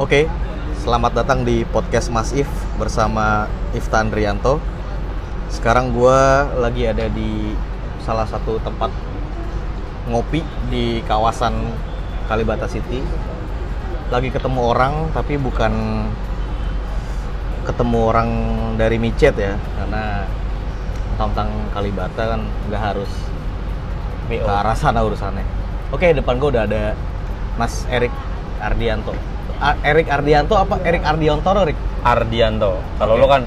Oke, selamat datang di podcast Mas If bersama Ifta Andrianto. Sekarang gue lagi ada di salah satu tempat ngopi di kawasan Kalibata City. Lagi ketemu orang, tapi bukan ketemu orang dari micet ya, karena tentang Kalibata kan nggak harus ke arah sana urusannya. Oke, depan gue udah ada Mas Erik Ardianto. Erik Ardianto apa Erik Ardionto Erik? Ardianto. Kalau Oke. lo kan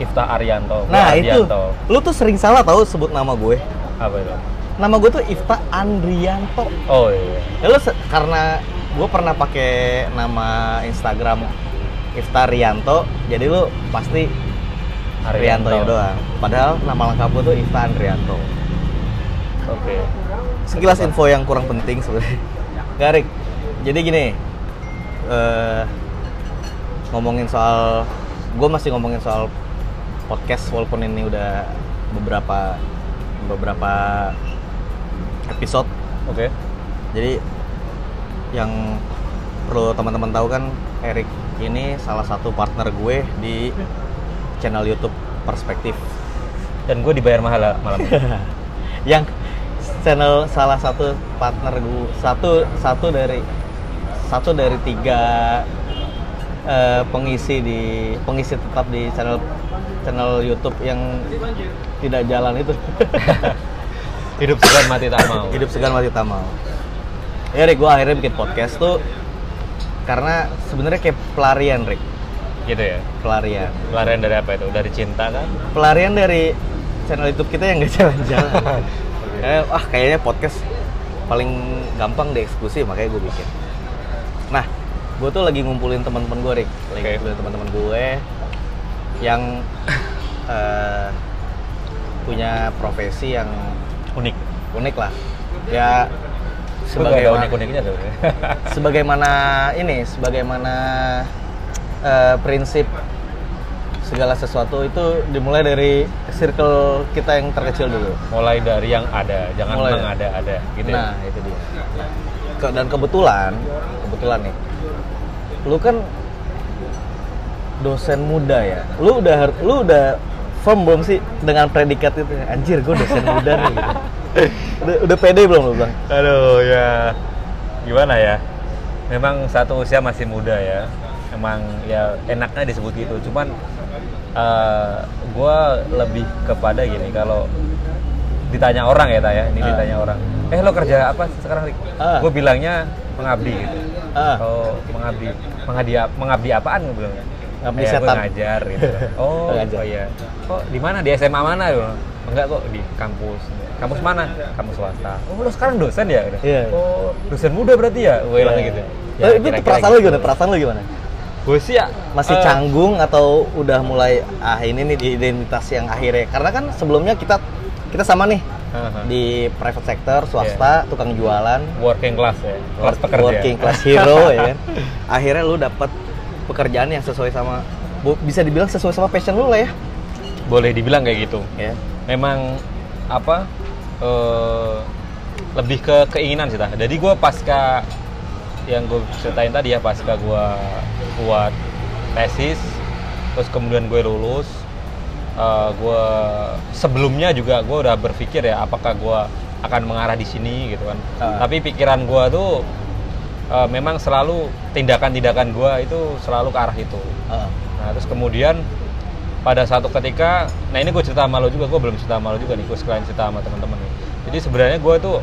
Ifta Arianto. Nah itu, Ardianto. lu tuh sering salah tahu sebut nama gue. Apa itu? Nama gue tuh Ifta Andrianto. Oh iya. Ya lu karena gue pernah pakai nama Instagram Ifta Rianto, jadi lu pasti Rianto ya doang. Padahal nama lengkap gue tuh Ifta Andrianto. Oke. Sekilas info yang kurang penting sebenarnya. Garik. Jadi gini, eh, ngomongin soal, gue masih ngomongin soal podcast walaupun ini udah beberapa beberapa episode. Oke. Jadi yang perlu teman-teman tahu kan Erik ini salah satu partner gue di channel YouTube Perspektif. Dan gue dibayar mahal malam ini. yang channel salah satu partner gue satu satu dari satu dari tiga eh, pengisi di pengisi tetap di channel channel YouTube yang tidak jalan itu Hidup segan mati tak mau. hidup segan mati tak mau ya Rick gue akhirnya bikin podcast tuh karena sebenarnya kayak pelarian Rick Gitu ya. pelarian Pelarian dari apa itu? Dari cinta kan? pelarian dari channel YouTube kita yang nggak jalan-jalan. Kayak, wah kayaknya podcast paling gampang dieksekusi makanya gue bikin. Nah, gue tuh lagi ngumpulin teman-teman gue, Rick. Lagi Oke. ngumpulin teman-teman gue yang eh, punya profesi yang Unik. unik lah. Ya ada sebagaimana, unik-uniknya sebenarnya. sebagaimana ini, sebagaimana eh, prinsip segala sesuatu itu dimulai dari circle kita yang terkecil dulu. Mulai dari yang ada, jangan Mulai. mengada-ada gitu Nah, ya. itu dia. Ke- dan kebetulan, kebetulan nih, lu kan dosen muda ya. Lu udah lu udah firm belum sih dengan predikat itu? Anjir, gue dosen muda nih. Gitu. Udah, udah pede belum lu bang? Aduh ya gimana ya? Memang satu usia masih muda ya. Emang ya enaknya disebut gitu. Cuman gue lebih kepada gini kalau ditanya orang ya Taya, ini Ah. ditanya orang. Eh lo kerja apa sekarang Rik? Ah. Gue bilangnya mengabdi gitu. Ah. Oh mengabdi, mengabdi, mengabdi apaan gue bilang? Ngabdi "Ya, gue setan." ngajar gitu. Oh, Ngajar. oh iya. Kok di mana? Di SMA mana? Bilang, Enggak kok di kampus. Kampus mana? Kampus swasta. Oh, lo sekarang dosen ya? Udah. Iya. Oh, dosen muda berarti ya? Gue bilang gitu. Ya, itu kira-kira perasaan lu gitu. gimana? Perasaan lu gimana? Gue sih ya Masih eh, canggung atau udah mulai ah ini nih di identitas yang akhirnya? Karena kan sebelumnya kita kita sama nih Aha. di private sector, swasta, tukang jualan, working class ya. Kelas pekerja. working class hero ya kan. Akhirnya lu dapat pekerjaan yang sesuai sama bisa dibilang sesuai sama passion lu lah ya. Boleh dibilang kayak gitu. Ya. memang apa eh, lebih ke keinginan sih tah. Jadi gue pasca yang gue ceritain tadi ya pasca gue buat tesis, terus kemudian gue lulus, gue sebelumnya juga gue udah berpikir ya apakah gue akan mengarah di sini gitu kan. Ah. Tapi pikiran gue tuh eh, memang selalu tindakan-tindakan gue itu selalu ke arah itu. Heeh. Nah terus kemudian pada satu ketika, nah ini gue cerita sama lo juga, gue belum cerita sama lo juga nih, gue sekalian cerita sama teman-teman nih. Jadi sebenarnya gue tuh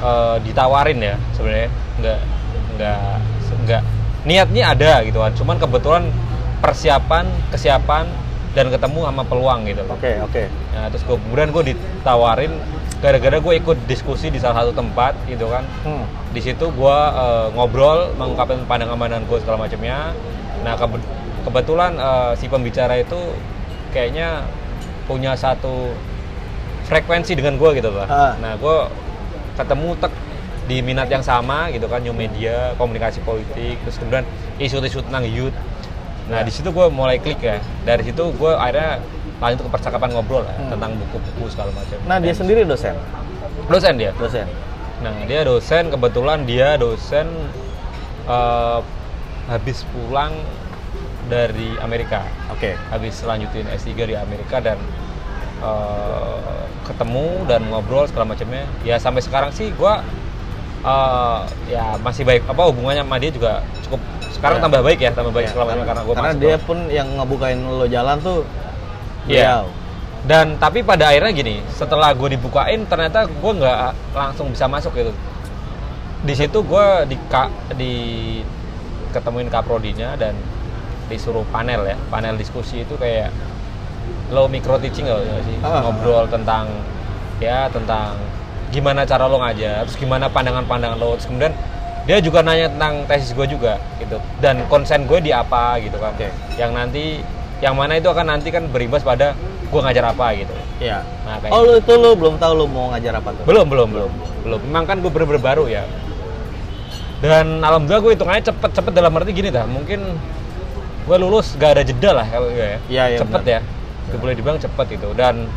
eh, ditawarin ya sebenarnya, nggak nggak nggak niatnya ada gitu kan, cuman kebetulan persiapan, kesiapan dan ketemu sama peluang gitu loh. Oke, oke. Nah, terus gua, kemudian gue ditawarin gara-gara gue ikut diskusi di salah satu tempat gitu kan Hmm. di situ gue ngobrol mengungkapkan pandangan-pandangan gue segala macamnya nah kebe- kebetulan eh, si pembicara itu kayaknya punya satu frekuensi dengan gue gitu lah Ah. nah gue ketemu tek di minat yang sama gitu kan new media komunikasi politik terus kemudian isu-isu tentang youth nah di situ gue mulai klik ya dari situ gue akhirnya lanjut ke percakapan ngobrol ya, Hmm. tentang buku-buku segala macam Nah, dia Dan- sendiri dosen. dosen dia Dosen. Nah, dia dosen, kebetulan dia dosen eh, habis pulang dari Amerika Oke. habis lanjutin S3 di Amerika dan eh, ketemu dan ngobrol segala macamnya ya sampai sekarang sih gua eh, ya masih baik apa hubungannya sama dia juga cukup sekarang Ya. tambah baik ya tambah baik Ya, macamnya karena, gua karena dia pun yang ngebukain lo jalan tuh Iya. beliau. dan tapi pada akhirnya gini setelah gue dibukain ternyata gue nggak langsung bisa masuk gitu di situ gue di di ketemuin kaprodinya dan disuruh panel ya panel diskusi itu kayak lo micro teaching nggak sih Ah. ngobrol tentang ya tentang gimana cara lo ngajar terus gimana pandangan-pandangan lo terus kemudian dia juga nanya tentang tesis gue juga gitu. Dan konsen gue di apa gitu kan. Oke. yang nanti yang mana itu akan nanti kan berimbas pada gue ngajar apa gitu. Iya. Nah, kayak Oh lu itu lu belum tahu lu mau ngajar apa tuh? belum belum belum. belum. Memang kan gue bener-bener baru ya. Dan alhamdulillah gue hitungannya cepet cepet dalam arti gini dah. Mungkin gue lulus gak ada jeda lah kalau gue ya. Iya, iya, cepet benar. ya. Gue boleh dibilang cepet itu dan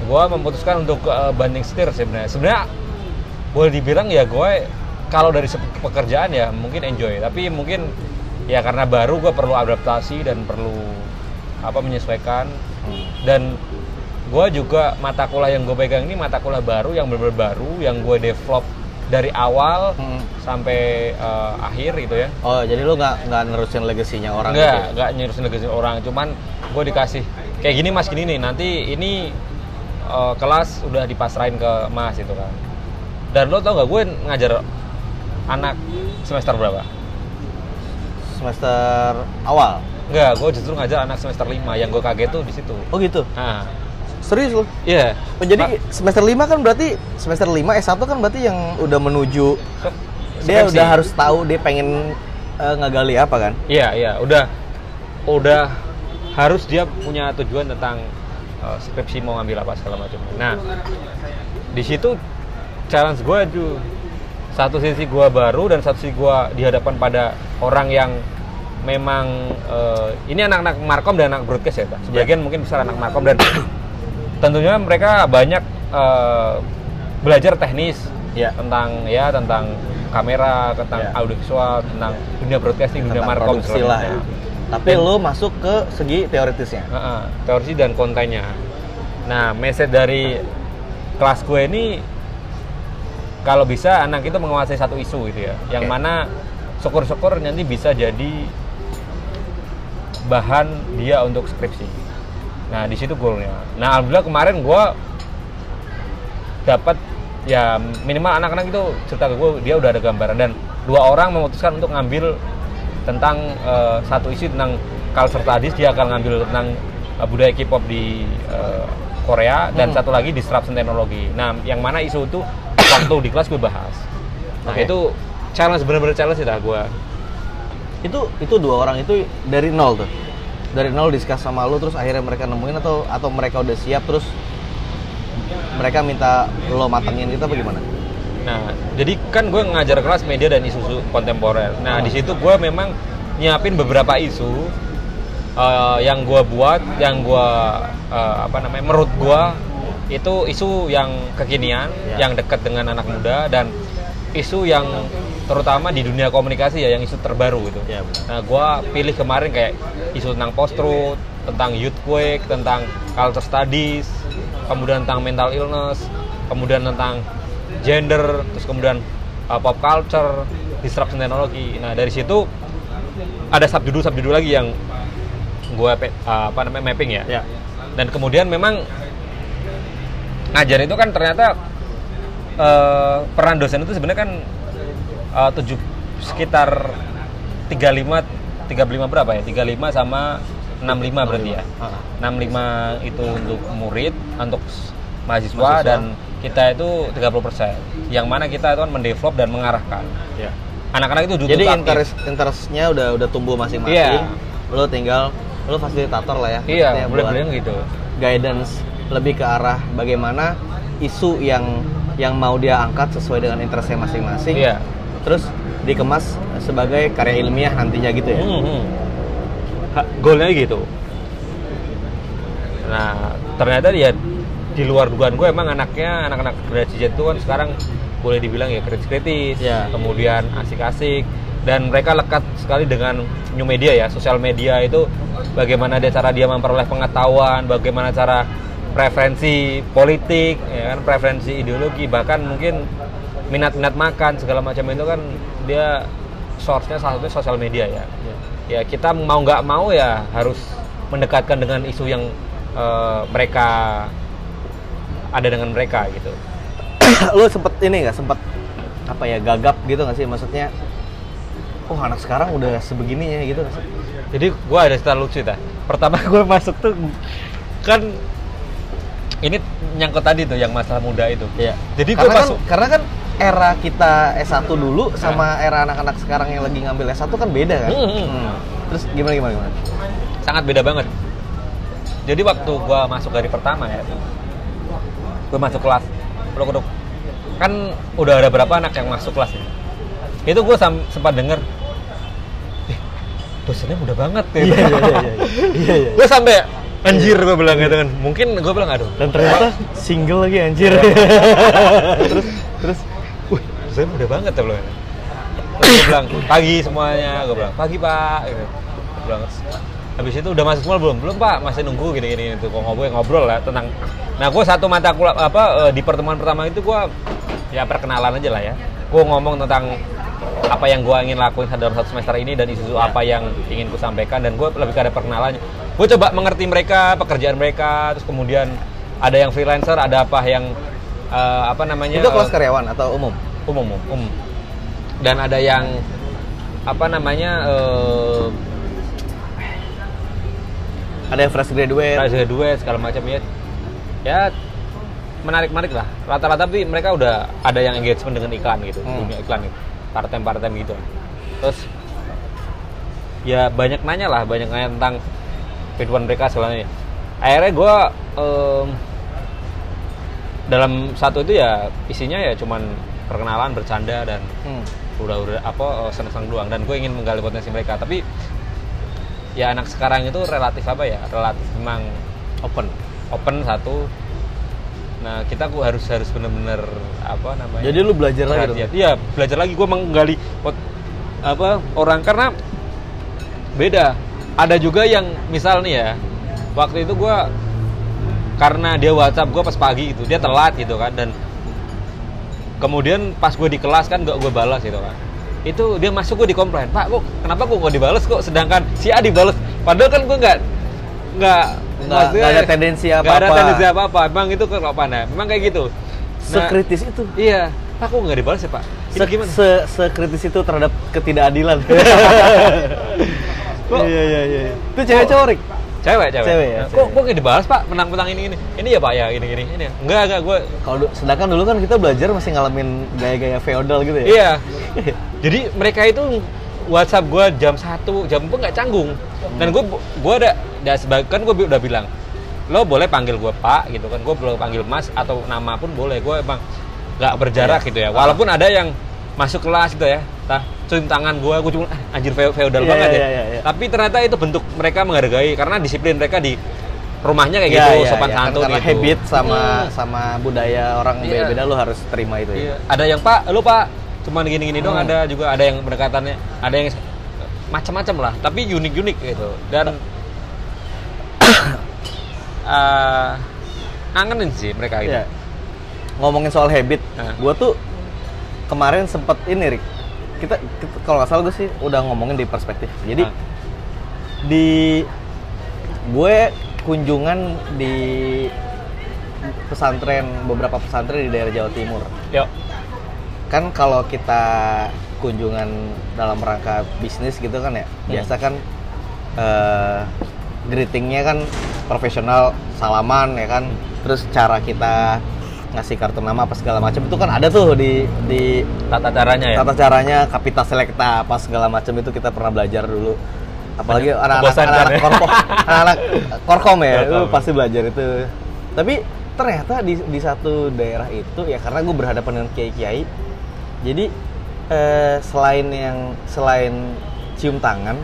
gue memutuskan untuk eh, banding setir sebenarnya. Sebenarnya boleh dibilang ya gue kalau dari pekerjaan ya mungkin enjoy tapi mungkin ya karena baru gue perlu adaptasi dan perlu apa menyesuaikan Hmm. dan gue juga mata kuliah yang gue pegang ini mata kuliah baru yang benar baru yang gue develop dari awal Hmm. sampai eh, akhir gitu ya Oh, jadi lu nggak nggak nerusin legasinya orang Enggak, gitu. ya? enggak nyurusin negasi orang, cuman gue dikasih kayak gini mas gini nih, nanti ini eh, kelas udah dipasrahin ke mas itu kan. Dan lo tau gak gue ngajar anak semester berapa? Semester awal. Enggak, gue justru ngajar anak semester 5 yang gue kaget tuh di situ. Oh gitu. Nah, Serius lu? iya. Oh, jadi Pak, semester 5 kan berarti semester 5 S1 kan berarti yang udah menuju se- dia udah harus tahu dia pengen eh, ngegali apa kan? Iya, iya, udah udah harus dia punya tujuan tentang uh, skripsi mau ngambil apa segala macam. Nah, di situ challenge gue tuh satu sisi gue baru dan satu sisi gue dihadapan pada orang yang memang uh, ini anak-anak markom dan anak broadcast ya, Pak. Sebagian mungkin besar anak markom dan tentunya mereka banyak uh, belajar teknis Iya. tentang ya tentang kamera, tentang Iya. audiovisual, tentang dunia broadcasting, dunia Tentang markom produksi segala lah ya. Tapi lu masuk ke segi teoritisnya. Heeh, teori dan kontennya. Nah, message dari kelas gue ini kalau bisa anak itu menguasai satu isu gitu ya, yang mana syukur-syukur nanti bisa jadi bahan dia untuk skripsi. Nah, di situ goalnya. Nah, alhamdulillah kemarin gue dapat ya minimal anak-anak itu cerita ke gue dia udah ada gambaran dan dua orang memutuskan untuk ngambil tentang eh, satu isu tentang culture studies dia akan ngambil tentang eh, budaya K-pop di eh, Korea dan Hmm. satu lagi disruption teknologi. Nah, yang mana isu itu waktu di kelas gue bahas. Nah, Oke. itu challenge bener-bener challenge sih dah gue. Itu itu dua orang itu dari nol tuh. Dari nol discuss sama lu terus akhirnya mereka nemuin atau atau mereka udah siap terus mereka minta lo matengin gitu apa gimana? Nah, jadi kan gue ngajar kelas media dan isu kontemporer. Nah, Oh. di situ gue memang nyiapin beberapa isu eh, yang gue buat, yang gue eh, apa namanya, menurut gue itu isu yang kekinian, Ya. yang dekat dengan anak muda dan isu yang terutama di dunia komunikasi ya, yang isu terbaru gitu. Ya, benar. Nah, gue pilih kemarin kayak isu tentang post truth, tentang youth quake, tentang culture studies, kemudian tentang mental illness, kemudian tentang gender, terus kemudian uh, pop culture, disruption teknologi. Nah, dari situ ada subjudul subjudul lagi yang gue apa namanya mapping ya. Ya. Dan kemudian memang ngajar itu kan ternyata eh, peran dosen itu sebenarnya kan eh, tujuh sekitar 35 35 berapa ya? 35 sama 65 berarti ya. Ah. 65 itu untuk murid, untuk mahasiswa, Mahasiswa. dan kita itu 30%. Yang mana kita itu kan mendevelop dan mengarahkan. Ya. Anak-anak itu duduk Jadi aktif. interest interestnya udah udah tumbuh masing-masing. Iya. Lo tinggal lo fasilitator lah ya. Iya, boleh bilang gitu. Guidance lebih ke arah bagaimana isu yang yang mau dia angkat sesuai dengan interestnya masing-masing. Iya. Terus dikemas sebagai karya ilmiah nantinya gitu ya. Hmm, hmm. Ha- Goalnya gitu. Nah, ternyata dia di luar dugaan gue emang anaknya anak-anak generasi Z itu kan sekarang boleh dibilang ya kritis-kritis, Iya. kemudian asik-asik, dan mereka lekat sekali dengan new media ya sosial media itu bagaimana dia cara dia memperoleh pengetahuan bagaimana cara preferensi politik ya kan preferensi ideologi bahkan mungkin minat-minat makan segala macam itu kan dia source-nya salah satunya sosial media ya. Ya. Kita mau nggak mau ya harus mendekatkan dengan isu yang eh, mereka ada dengan mereka gitu. Lu sempet ini nggak? Sempet apa ya gagap gitu nggak sih? Maksudnya oh anak sekarang udah sebegininya gitu Jadi gua ada cerita lucu dah. Pertama gue masuk tuh kan ini nyangkut tadi tuh yang masalah muda itu. Iya. Jadi gue karena kan, masuk. karena kan era kita S1 dulu sama era anak-anak sekarang yang lagi ngambil S1 kan beda kan Hmm, hmm. Hmm. terus gimana gimana gimana sangat beda banget. Jadi waktu gua masuk dari pertama ya, gue masuk kelas, peluk kan udah ada berapa anak yang masuk kelas ya. Itu gue sempat denger, dosennya muda banget ya. iya iya iya iya iya gue sampai anjir gue bilang gitu kan. Mungkin gue bilang aduh. dan ternyata single lagi anjir terus terus Wih, saya muda banget ya belum. Terus gue bilang pagi semuanya, gue bilang pagi pak. Gitu. Gua bilang habis itu udah masuk semua belum? Belum pak, masih nunggu gini gini itu kok ngobrol ngobrol lah tentang. Nah gue satu mata kuliah apa eh, di pertemuan pertama itu gue ya perkenalan aja lah ya. Gue ngomong tentang apa yang gue ingin lakuin dalam satu semester ini dan isu apa yang ingin gue sampaikan dan gue lebih ke ada perkenalannya. Gue coba mengerti mereka, pekerjaan mereka, terus kemudian ada yang freelancer, ada apa yang eh, apa namanya? itu kelas karyawan atau umum umum umum umum. dan ada yang apa namanya eh ada yang fresh graduate uh, duet segala macam ya ya menarik menarik lah rata-rata tapi mereka udah ada yang engagement dengan iklan gitu Hmm. dunia iklan gitu part-time part-time gitu. Terus ya banyak nanya lah banyak nanya tentang kehidupan mereka segalanya akhirnya gue dalam satu itu ya isinya ya cuman perkenalan bercanda dan Hmm. udah udah apa seneng-seneng doang. Dan gue ingin menggali potensi mereka. Tapi ya anak sekarang itu relatif apa ya? Relatif memang open. Open satu nah kita gue harus harus bener-bener apa namanya jadi lu belajar lagi iya belajar lagi. Gue menggali pot- apa orang. Karena beda. Ada juga yang misal nih ya waktu itu gue karena dia WhatsApp gue pas pagi itu dia telat gitu kan dan kemudian pas gue di kelas kan gak gue balas gitu kan. Itu dia masuk gue dikomplain pak kok kenapa kok gak dibales kok? Sedangkan si A dibales. Padahal kan gue nggak nggak Nggak- nggak ada tendensi nggak ada tendensi apa apa emang itu kelopaan ya memang kayak gitu. Nah, sekritis itu. iya. Pak kok nggak dibalas ya pak? Se- gimana? se- sekritis itu terhadap ketidakadilan. Kok- iya iya iya. Itu cewek cowok cewek cewek, Cewek ya, Nah, kok kok nggak dibalas pak? Menang-menang ini ini. Ini ya pak? Ya ini ini ini ya. enggak enggak gue kalau sedangkan dulu kan kita belajar masih ngalamin gaya-gaya feodal gitu ya? Iya. Jadi mereka itu WhatsApp gue jam 1, jam gue nggak canggung. Dan gue gue ada sebagai kan gue udah bilang lo boleh panggil gue pak gitu kan. Gue boleh panggil mas atau nama pun boleh. Gue emang nggak berjarak Iya. gitu ya. Walaupun ada yang masuk kelas gitu ya tah cium tangan gue gue cuma ah, anjir fe- feodal Iya, banget ya. iya, tapi ternyata itu bentuk mereka menghargai karena disiplin mereka di rumahnya kayak Iya, gitu iya, sopan. Kan santun karena gitu. habit sama Hmm. sama budaya orang beda-beda lu harus terima itu ya. Iya. Ada yang Pak, lu Pak, cuman gini-gini dong. Hmm. Ada juga ada yang pendekatannya, ada yang macam-macam lah. Tapi unik-unik gitu. Dan eh ngangenin sih mereka gitu. Iya. ngomongin soal habit Nah. gua tuh kemarin sempet ini Rik kita, kita- kalau nggak salah gue sih udah ngomongin di perspektif jadi Ah. di gue kunjungan di pesantren beberapa pesantren di daerah Jawa Timur Yuk. Kan kalau kita kunjungan dalam rangka bisnis gitu kan ya biasa kan eh, greetingnya kan profesional salaman ya kan terus cara kita ngasih kartu nama apa segala macam itu kan ada tuh di di Tata caranya ya. tata caranya kapita selekta apa segala macam itu kita pernah belajar dulu apalagi anak-anak anak-anak ya. korkom anak-anak korkom ya Korkom. pasti belajar itu tapi ternyata di di satu daerah itu ya karena gue berhadapan dengan kiai-kiai jadi eh, selain yang selain cium tangan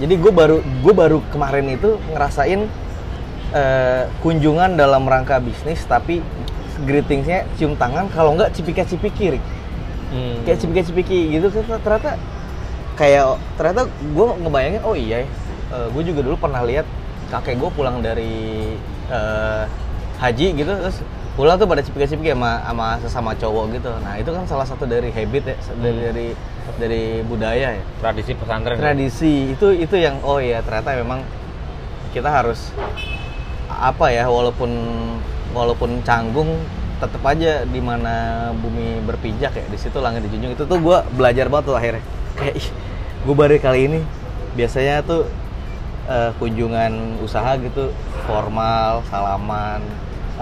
jadi gue baru gue baru kemarin itu ngerasain eh, kunjungan dalam rangka bisnis tapi greetingsnya cium tangan kalau nggak cipika cipiki Hmm. kayak cipika cipiki gitu ternyata- kayak ternyata gue ngebayangin oh iya gue juga dulu pernah lihat kakek gue pulang dari eh, haji gitu terus pulang tuh pada cipika-cipiki sama sama sesama cowok gitu. Nah itu kan salah satu dari habit ya dari Hmm. dari dari budaya ya. Tradisi pesantren tradisi. Itu itu yang oh iya ternyata memang kita harus apa ya walaupun walaupun canggung tetap aja di mana bumi berpijak ya di situ langit dijunjung. Itu tuh gue belajar banget tuh akhirnya. Kayak gue baru kali ini biasanya tuh eh, kunjungan usaha gitu formal salaman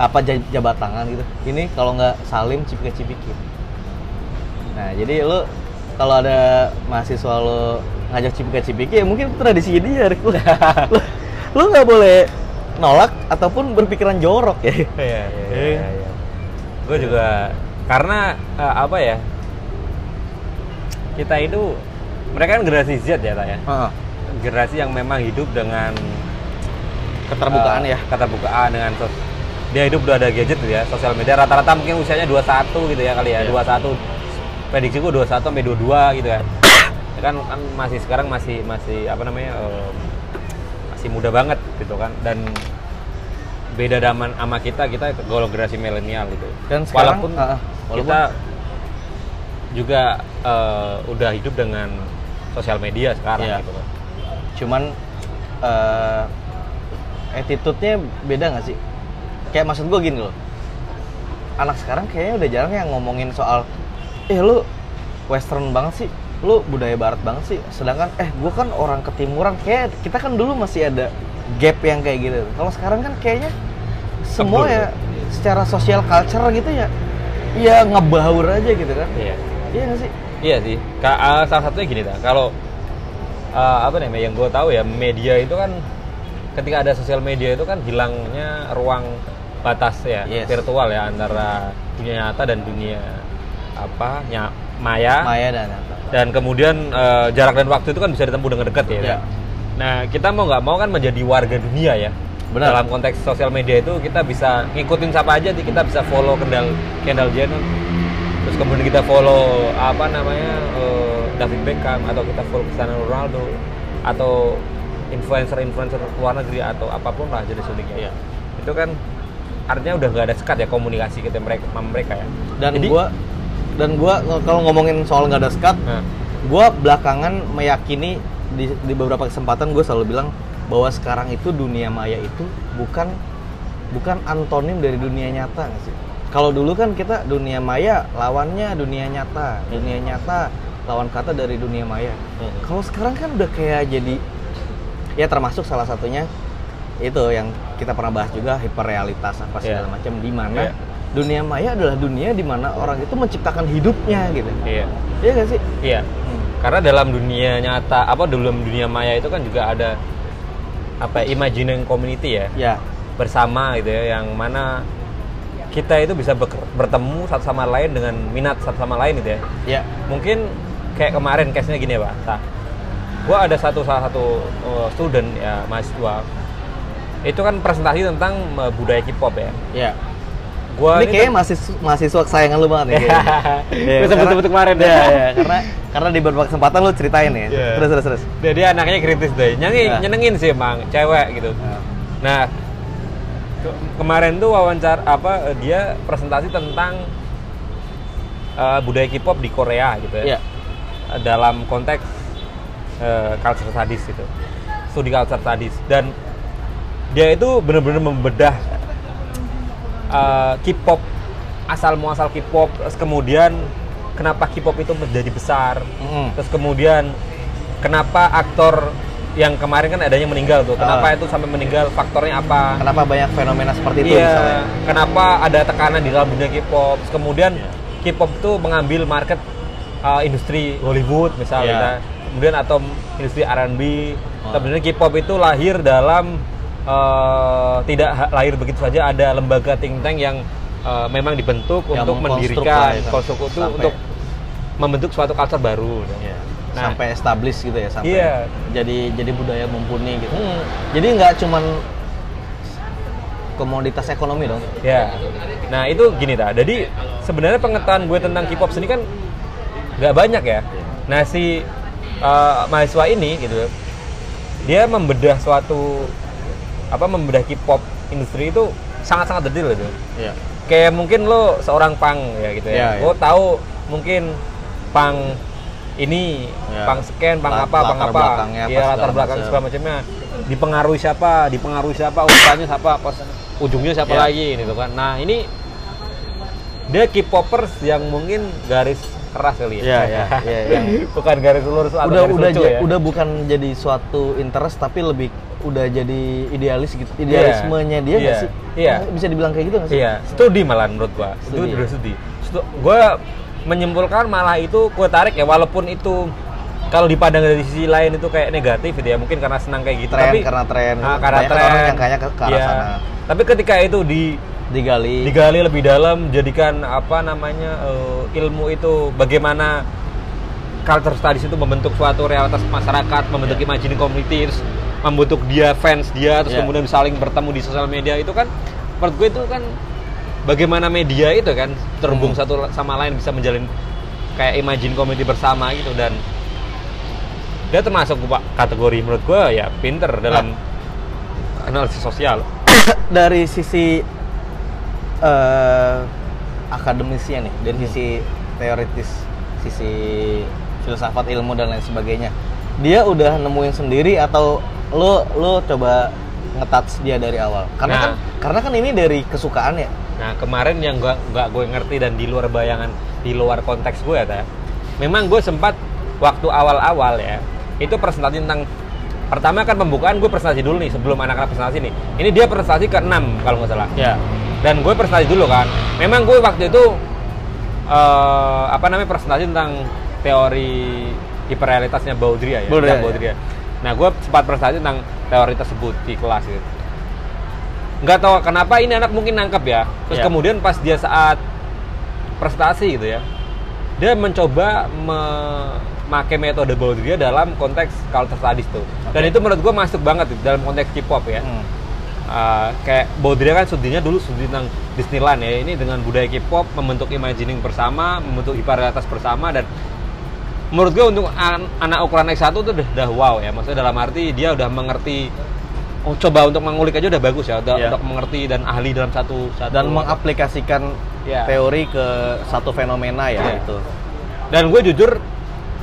apa ja- jabat tangan gitu ini kalau nggak salim cipika cipiki Nah, jadi lu kalau ada mahasiswa lu ngajak cipika-cipiki ya mungkin tradisi dia, Rik. Lu, lu, nggak boleh nolak ataupun berpikiran jorok ya. Iya, iya, iya. iya. Gue juga karena eh, apa ya? Kita itu mereka kan generasi Z ya, tak ya. Heeh. Generasi yang memang hidup dengan Keterbukaan eh, ya. Keterbukaan dengan sos dia hidup udah ada gadget gitu ya, sosial media rata-rata mungkin usianya 21 gitu ya kali ya, Iya. 21 prediksi gue 21 sampai 22 gitu kan. Ya kan kan masih sekarang masih masih apa namanya? eh, masih muda banget gitu kan dan beda zaman sama kita kita golong generasi milenial gitu Dan sekarang, walaupun, ah, walaupun- kita juga eh, udah hidup dengan sosial media sekarang Iya. gitu kan Cuman eh attitude-nya beda nggak sih? Kayak maksud gue gini loh. Anak sekarang kayaknya udah jarang yang ngomongin soal eh lu western banget sih. Lu budaya barat banget sih. Sedangkan eh gue kan orang ketimuran kayak kita kan dulu masih ada gap yang kayak gitu. Kalau sekarang kan kayaknya semua ya secara sosial culture gitu ya ya ngebaur aja gitu kan. iya Iya nggak sih? iya sih Ka- eh, salah satunya gini dah kalau eh, apa namanya yang gue tahu ya media itu kan ketika ada sosial media itu kan hilangnya ruang batas ya Yes. virtual ya antara dunia nyata dan dunia apa nya, maya Maya dan apa? dan kemudian eh, jarak dan waktu itu kan bisa ditempuh dengan dekat ya. Iya. Nah kita mau nggak mau kan menjadi warga dunia ya. Benar. Dalam konteks sosial media itu kita bisa ngikutin siapa aja, nih. kita bisa follow Kendall Kendall Jenner, terus kemudian kita follow apa namanya eh, David Beckham atau kita follow Cristiano Ronaldo atau influencer-influencer luar negeri atau apa pun lah jenis uniknya. Iya. Itu kan artinya udah nggak ada sekat ya komunikasi kita mereka sama mereka ya. Dan Jadi- gua dan gua kalau ngomongin soal nggak ada skat, Nah, gue belakangan meyakini di, di beberapa kesempatan gue selalu bilang bahwa sekarang itu dunia maya itu bukan bukan antonim dari dunia nyata nggak sih? Kalau dulu kan kita dunia maya lawannya dunia nyata, dunia nyata lawan kata dari dunia maya. Hmm. Kalau sekarang kan udah kayak jadi ya termasuk salah satunya itu yang kita pernah bahas juga hiperrealitas apa segala Iya. macam di mana Iya. dunia maya adalah dunia di mana orang itu menciptakan hidupnya gitu. iya. Iya gak sih? Iya. Karena dalam dunia nyata apa dalam dunia maya itu kan juga ada apa imagining community ya Ya. bersama gitu ya yang mana kita itu bisa bertemu satu sama lain dengan minat satu sama lain gitu ya. Ya. Mungkin kayak kemarin case-nya gini ya, Pak. Nah, gua ada satu salah satu uh, student ya mahasiswa itu kan presentasi tentang uh, budaya K-pop ya. Ya. Gua ini kayaknya mahasiswa, mahasiswa kesayangan lu banget nih. Iya, karena- kemarin Iya, ya. iya, karena karena di beberapa kesempatan lu ceritain ya. Iya. Terus terus terus. dia, dia anaknya kritis deh nyanyi Ya. nyenengin sih emang cewek gitu nah ke- kemarin tuh wawancara apa eh, dia presentasi tentang eh, budaya K-pop di Korea gitu ya Iya. Eh, dalam konteks eh, culture studies gitu studi culture studies dan dia itu benar-benar membedah eh, K-pop asal muasal K-pop terus kemudian kenapa K-pop itu menjadi besar Mm-mm. Terus kemudian kenapa aktor yang kemarin kan adanya meninggal tuh? Kenapa Ah. itu sampai meninggal? Faktornya apa? Kenapa banyak fenomena seperti itu iya. misalnya? Kenapa ada tekanan di dalam dunia K-pop? Kemudian Iya. K-pop itu mengambil market uh, industri Hollywood misalnya, Iya. kemudian atau industri R&B. Oh. Sebenarnya K-pop itu lahir dalam uh, tidak lahir begitu saja. Ada lembaga think tank yang uh, memang dibentuk Yang untuk mendirikan konstruk itu Sampai- untuk membentuk suatu culture baru. Iya. Nah. sampai establish gitu ya, sampai Iya. jadi jadi budaya mumpuni gitu. Hmm. Jadi nggak cuman komoditas ekonomi dong. Ya. Nah itu gini ta. Jadi sebenarnya pengetahuan gue tentang K-pop sini kan nggak banyak ya. Nah si eh, mahasiswa ini gitu dia membedah suatu apa membedah K-pop industri itu sangat-sangat detail gitu Iya. kayak mungkin lo seorang pang ya gitu ya iya. lo tahu mungkin pang ini Iya. pang scan pang Lat- apa pang apa ya latar belakang segala macamnya dipengaruhi siapa dipengaruhi siapa urutannya siapa pas ujungnya siapa Iya. lagi gitu kan nah ini dia K-popers yang mungkin garis keras kali ya Iya, iya, iya, iya. bukan garis lurus atau udah garis udah lucu ya udah bukan jadi suatu interest tapi lebih udah jadi idealis gitu idealismenya dia nggak Iya. sih Iya. bisa dibilang kayak gitu nggak sih Iya, studi malah menurut gua. Itu Studi. udah studi. Stu- gua menyimpulkan malah itu gua tarik ya walaupun itu kalau dipandang dari sisi lain itu kayak negatif gitu ya mungkin karena senang kayak gitu Tren, tapi karena tren. Ah, karena tren orang nyangkanya ke- ke arah Iya. sana. tapi ketika itu di digali digali lebih dalam jadikan apa namanya eh, ilmu itu bagaimana culture studies itu membentuk suatu realitas masyarakat membentuk Iya. imagining community terus membentuk dia fans dia terus Iya. kemudian saling bertemu di sosial media itu kan menurut gue itu kan bagaimana media itu kan terhubung Hmm. satu sama lain bisa menjalin kayak imagine community bersama gitu dan dia termasuk gua- kategori menurut gue ya pinter dalam analisis sosial dari sisi eh akademisnya nih dari sisi teoritis sisi filsafat ilmu dan lain sebagainya dia udah nemuin sendiri atau lo lo coba ngetats dia dari awal karena Nah. kan karena kan ini dari kesukaan ya Nah kemarin yang gak, nggak gue ngerti dan di luar bayangan, di luar konteks gue ya, memang gue sempat waktu awal-awal ya, itu presentasi tentang pertama kan pembukaan gue presentasi dulu nih sebelum anak-anak presentasi nih. Ini dia presentasi ke 6 kalau nggak salah. ya Dan gue presentasi dulu kan. Memang gue waktu itu eh, apa namanya presentasi tentang teori hiperrealitasnya Baudrillard ya. Baudrillard, tentang Baudrillard. Nah gue sempat presentasi tentang teori tersebut di kelas gitu nggak tahu kenapa ini anak mungkin nangkep ya terus Iya. kemudian pas dia saat prestasi gitu ya dia mencoba memakai metode Baudrillard dalam konteks culture studies tuh dan Oke. itu menurut gue masuk banget tuh dalam konteks K-pop ya Hmm. Uh, kayak Baudrillard kan studinya dulu studi tentang Disneyland ya ini dengan budaya K-pop membentuk imagining bersama membentuk hiperrealitas bersama dan menurut gue untuk an- anak ukuran X1 tuh udah, udah wow ya maksudnya dalam arti dia udah mengerti oh coba untuk mengulik aja udah bagus ya udah Iya. untuk mengerti dan ahli dalam satu satu dan mengaplikasikan Ya. teori ke satu fenomena ya Iya. itu dan gue jujur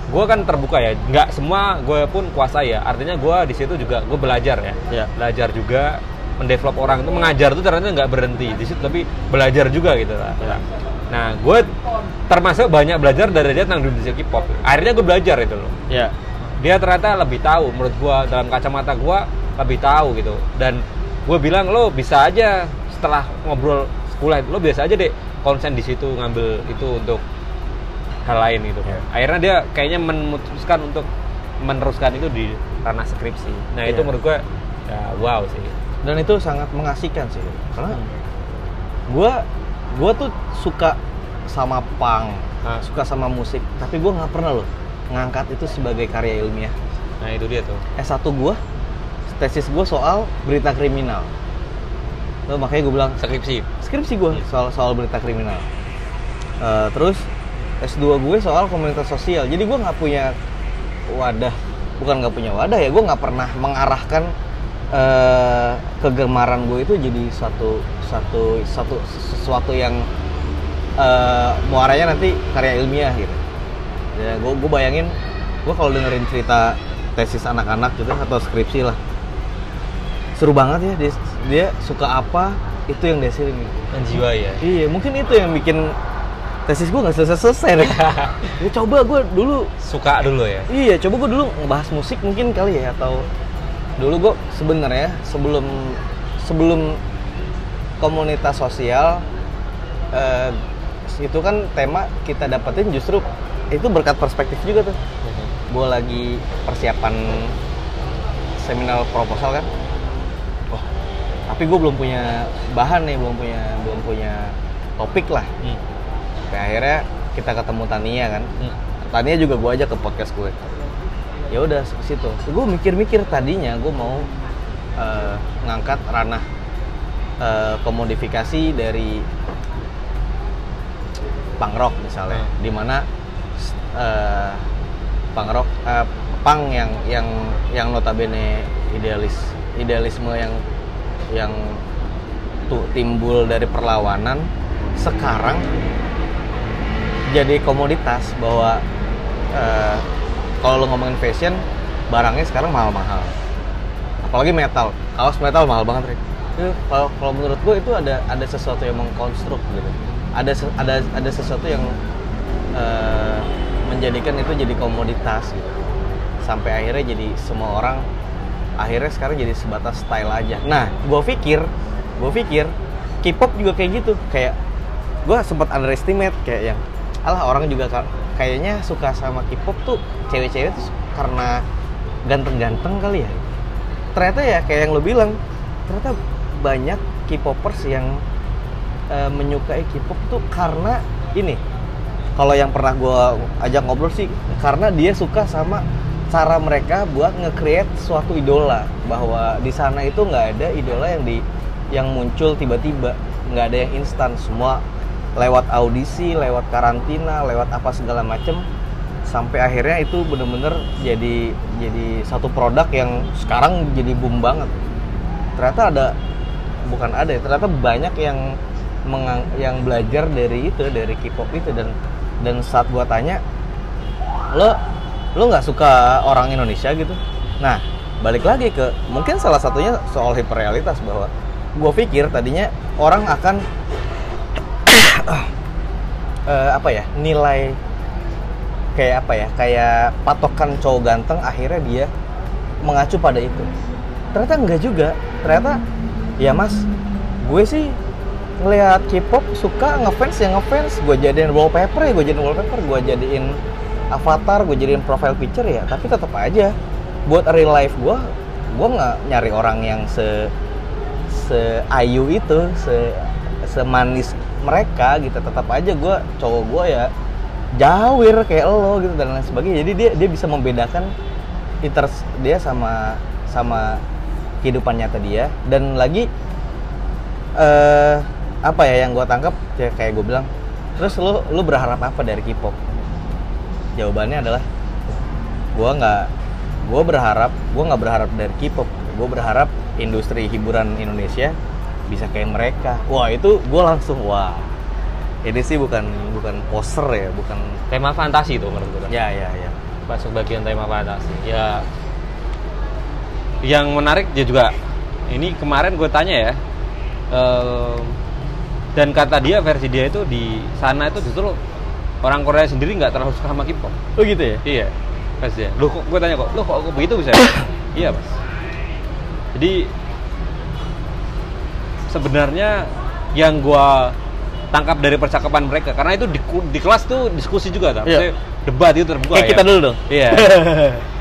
gue kan terbuka ya nggak semua gue pun kuasa ya artinya gue di situ juga gue belajar ya Iya. belajar juga mendevelop orang itu mengajar tuh ternyata nggak berhenti di situ tapi belajar juga gitu lah. Iya. nah gue termasuk banyak belajar dari dia tentang dunia K-pop. Akhirnya gue belajar itu loh. Ya dia ternyata lebih tahu menurut gua dalam kacamata gua lebih tahu gitu. Dan gue bilang lo bisa aja setelah ngobrol sekolah lo biasa aja deh konsen di situ ngambil itu untuk hal lain gitu. Iya. akhirnya dia kayaknya memutuskan untuk meneruskan itu di ranah skripsi. Nah itu Iya. menurut gua ya wow sih dan itu sangat mengasihkan sih. Karena Hmm. gue gue tuh suka sama punk Ah. suka sama musik. Tapi gue nggak pernah loh ngangkat itu sebagai karya ilmiah. Nah itu dia tuh. S1 gue tesis gue soal berita kriminal. Tuh, makanya gue bilang skripsi. Skripsi gue soal soal berita kriminal. Eh, terus S2 gue soal komunitas sosial. Jadi gue nggak punya wadah. Bukan nggak punya wadah ya gue nggak pernah mengarahkan eh, kegemaran gue itu jadi satu satu satu sesuatu yang eh, muaranya nanti karya ilmiah gitu. Ya gue gue bayangin gue kalau dengerin cerita tesis anak-anak gitu atau skripsi lah seru banget ya dia, dia suka apa itu yang dia dan jiwa ya? Iya, mungkin itu yang bikin tesis gue nggak selesai-selesai deh. ya, coba gue dulu, suka dulu ya? Iya, coba gue dulu ngebahas musik mungkin kali ya atau dulu gue sebenarnya sebelum sebelum komunitas sosial eh, itu kan tema kita dapetin justru itu berkat perspektif juga tuh. Gue lagi persiapan seminar proposal kan. Oh, tapi gue belum punya bahan nih, belum punya belum punya topik lah. Hmm. Akhirnya kita ketemu Tania kan. Hmm. Tania juga gue ajak ke podcast gue. Ya udah ke situ. Gue mikir-mikir tadinya gue mau eh, ngangkat ranah eh, komodifikasi dari punk rock misalnya, Hmm. di mana eh, punk rock eh, punk yang yang yang notabene idealis idealisme yang yang tuh timbul dari perlawanan sekarang jadi komoditas bahwa eh, kalau lu ngomongin fashion barangnya sekarang mahal-mahal. Apalagi metal. Kaos metal mahal banget Rick. Kalau kalau menurut gue itu ada ada sesuatu yang mengkonstruk gitu. Ada ada ada sesuatu yang eh, menjadikan itu jadi komoditas gitu. Sampai akhirnya jadi semua orang akhirnya sekarang jadi sebatas style aja. Nah gue pikir gue pikir K-pop juga kayak gitu. Kayak gue sempat underestimate kayak yang alah orang juga kayaknya suka sama K-pop tuh cewek-cewek tuh karena ganteng-ganteng kali ya. Ternyata ya kayak yang lo bilang ternyata banyak K-popers yang eh, menyukai K-pop tuh karena ini. Kalau yang pernah gue ajak ngobrol sih karena dia suka sama cara mereka buat nge-create suatu idola. Bahwa di sana itu nggak ada idola yang di yang muncul tiba-tiba. Nggak ada yang instan. Semua lewat audisi lewat karantina lewat apa segala macem sampai akhirnya itu bener-bener jadi jadi satu produk yang sekarang jadi boom banget. Ternyata ada bukan ada ya ternyata banyak yang mengang- yang belajar dari itu dari K-pop itu. Dan dan saat gua tanya lo lo nggak suka orang Indonesia? gitu. Nah balik lagi ke mungkin salah satunya soal hiperrealitas bahwa gue pikir tadinya orang akan eh, apa ya nilai kayak apa ya kayak patokan cowok ganteng akhirnya dia mengacu pada itu. Ternyata enggak juga. Ternyata ya mas gue sih ngelihat K-pop suka ngefans ya ngefans. Gue jadiin wallpaper ya gue jadiin wallpaper. Gue jadiin avatar gue jadiin profile picture ya. Tapi tetap aja buat real life gue gue nggak nyari orang yang se se ayu itu se semanis mereka gitu tetap aja gue cowok gue ya jawir kayak lo gitu dan lain sebagainya. Jadi dia dia bisa membedakan inters dia sama sama kehidupan nyata dia. Dan lagi eh apa ya yang gue tangkap ya kayak gue bilang terus lu lu berharap apa dari K-pop? Jawabannya adalah gue nggak gue berharap gue nggak berharap dari K-pop. Gue berharap industri hiburan Indonesia bisa kayak mereka. Wah itu gue langsung wah. Ini sih bukan bukan poser ya bukan tema fantasi itu menurut gue kan. ya ya ya. Masuk bagian tema fantasi. Ya yang menarik dia juga ini kemarin gue tanya ya em, dan kata dia versi dia itu di sana itu justru orang Korea sendiri nggak terlalu suka sama K-pop. Oh gitu ya? Iya versi dia. Lu kok gue tanya kok lu kok kok begitu bisa iya mas. Jadi sebenarnya yang gue tangkap dari percakapan mereka karena itu di, di kelas tuh diskusi juga tak Iya. Maksudnya debat itu terbuka kayak ya. kita dulu dong Iya.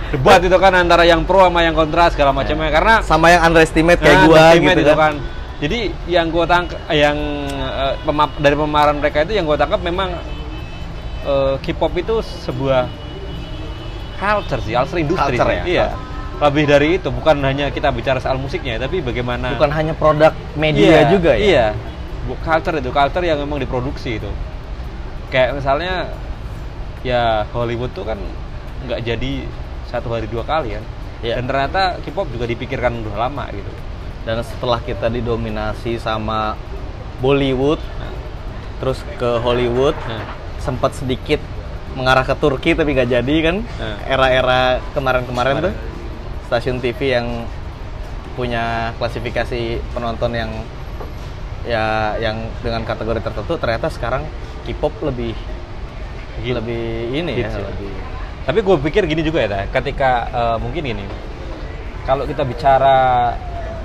Debat itu kan antara yang pro sama yang kontra segala macamnya karena sama yang underestimate kayak Nah, gua gitu itu kan. Jadi yang gua tangkap yang eh, pemap- dari pemahaman mereka itu yang gua tangkap memang eh, K-pop itu sebuah culture sih, culture industri. Culture ya, Iya. Lebih dari itu, bukan hanya kita bicara soal musiknya, tapi bagaimana bukan hanya produk media Iya, juga ya Iya. Culture itu, culture yang memang diproduksi itu. Kayak misalnya ya Hollywood tuh kan nggak jadi satu hari dua kali kan. Iya. Dan ternyata K-pop juga dipikirkan udah lama gitu. dan setelah kita didominasi sama Bollywood terus ke Hollywood Nah, sempat sedikit mengarah ke Turki tapi nggak jadi kan Nah. era-era kemarin-kemarin tuh. Stasiun TV yang punya klasifikasi penonton yang ya yang dengan kategori tertentu ternyata sekarang K-pop lebih lebih ini ya, Hits ya. lebih Tapi gue pikir gini juga ya, ketika eh, mungkin gini, kalau kita bicara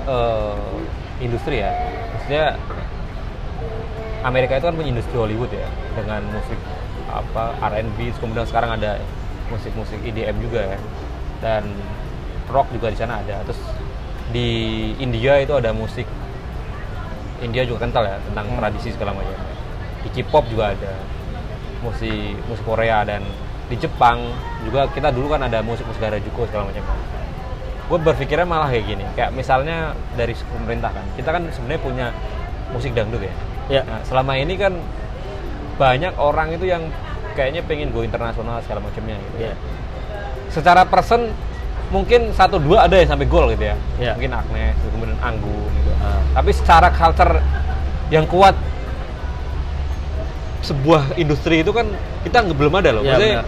eh, industri ya, maksudnya Amerika itu kan punya industri Hollywood ya, dengan musik apa R&B, kemudian sekarang ada musik-musik EDM juga kan, dan rock juga di sana ada. Terus di India itu ada musik India juga kental ya tentang Hmm. tradisi segala macam. Di K-pop juga ada musik musik Korea dan di Jepang juga kita dulu kan ada musik musik Harajuku segala macam. Gue berpikirnya malah kayak gini, kayak misalnya dari pemerintah kan, kita kan sebenarnya punya musik dangdut ya. ya Nah, selama ini kan banyak orang itu yang kayaknya pengen go internasional segala macamnya gitu. ya secara person mungkin satu dua ada yang sampai gol gitu ya. Iya. Mungkin Agnes, kemudian Anggun gitu. Ah. Tapi secara culture yang kuat sebuah industri itu kan kita nggak belum ada loh. Ya, Maksudnya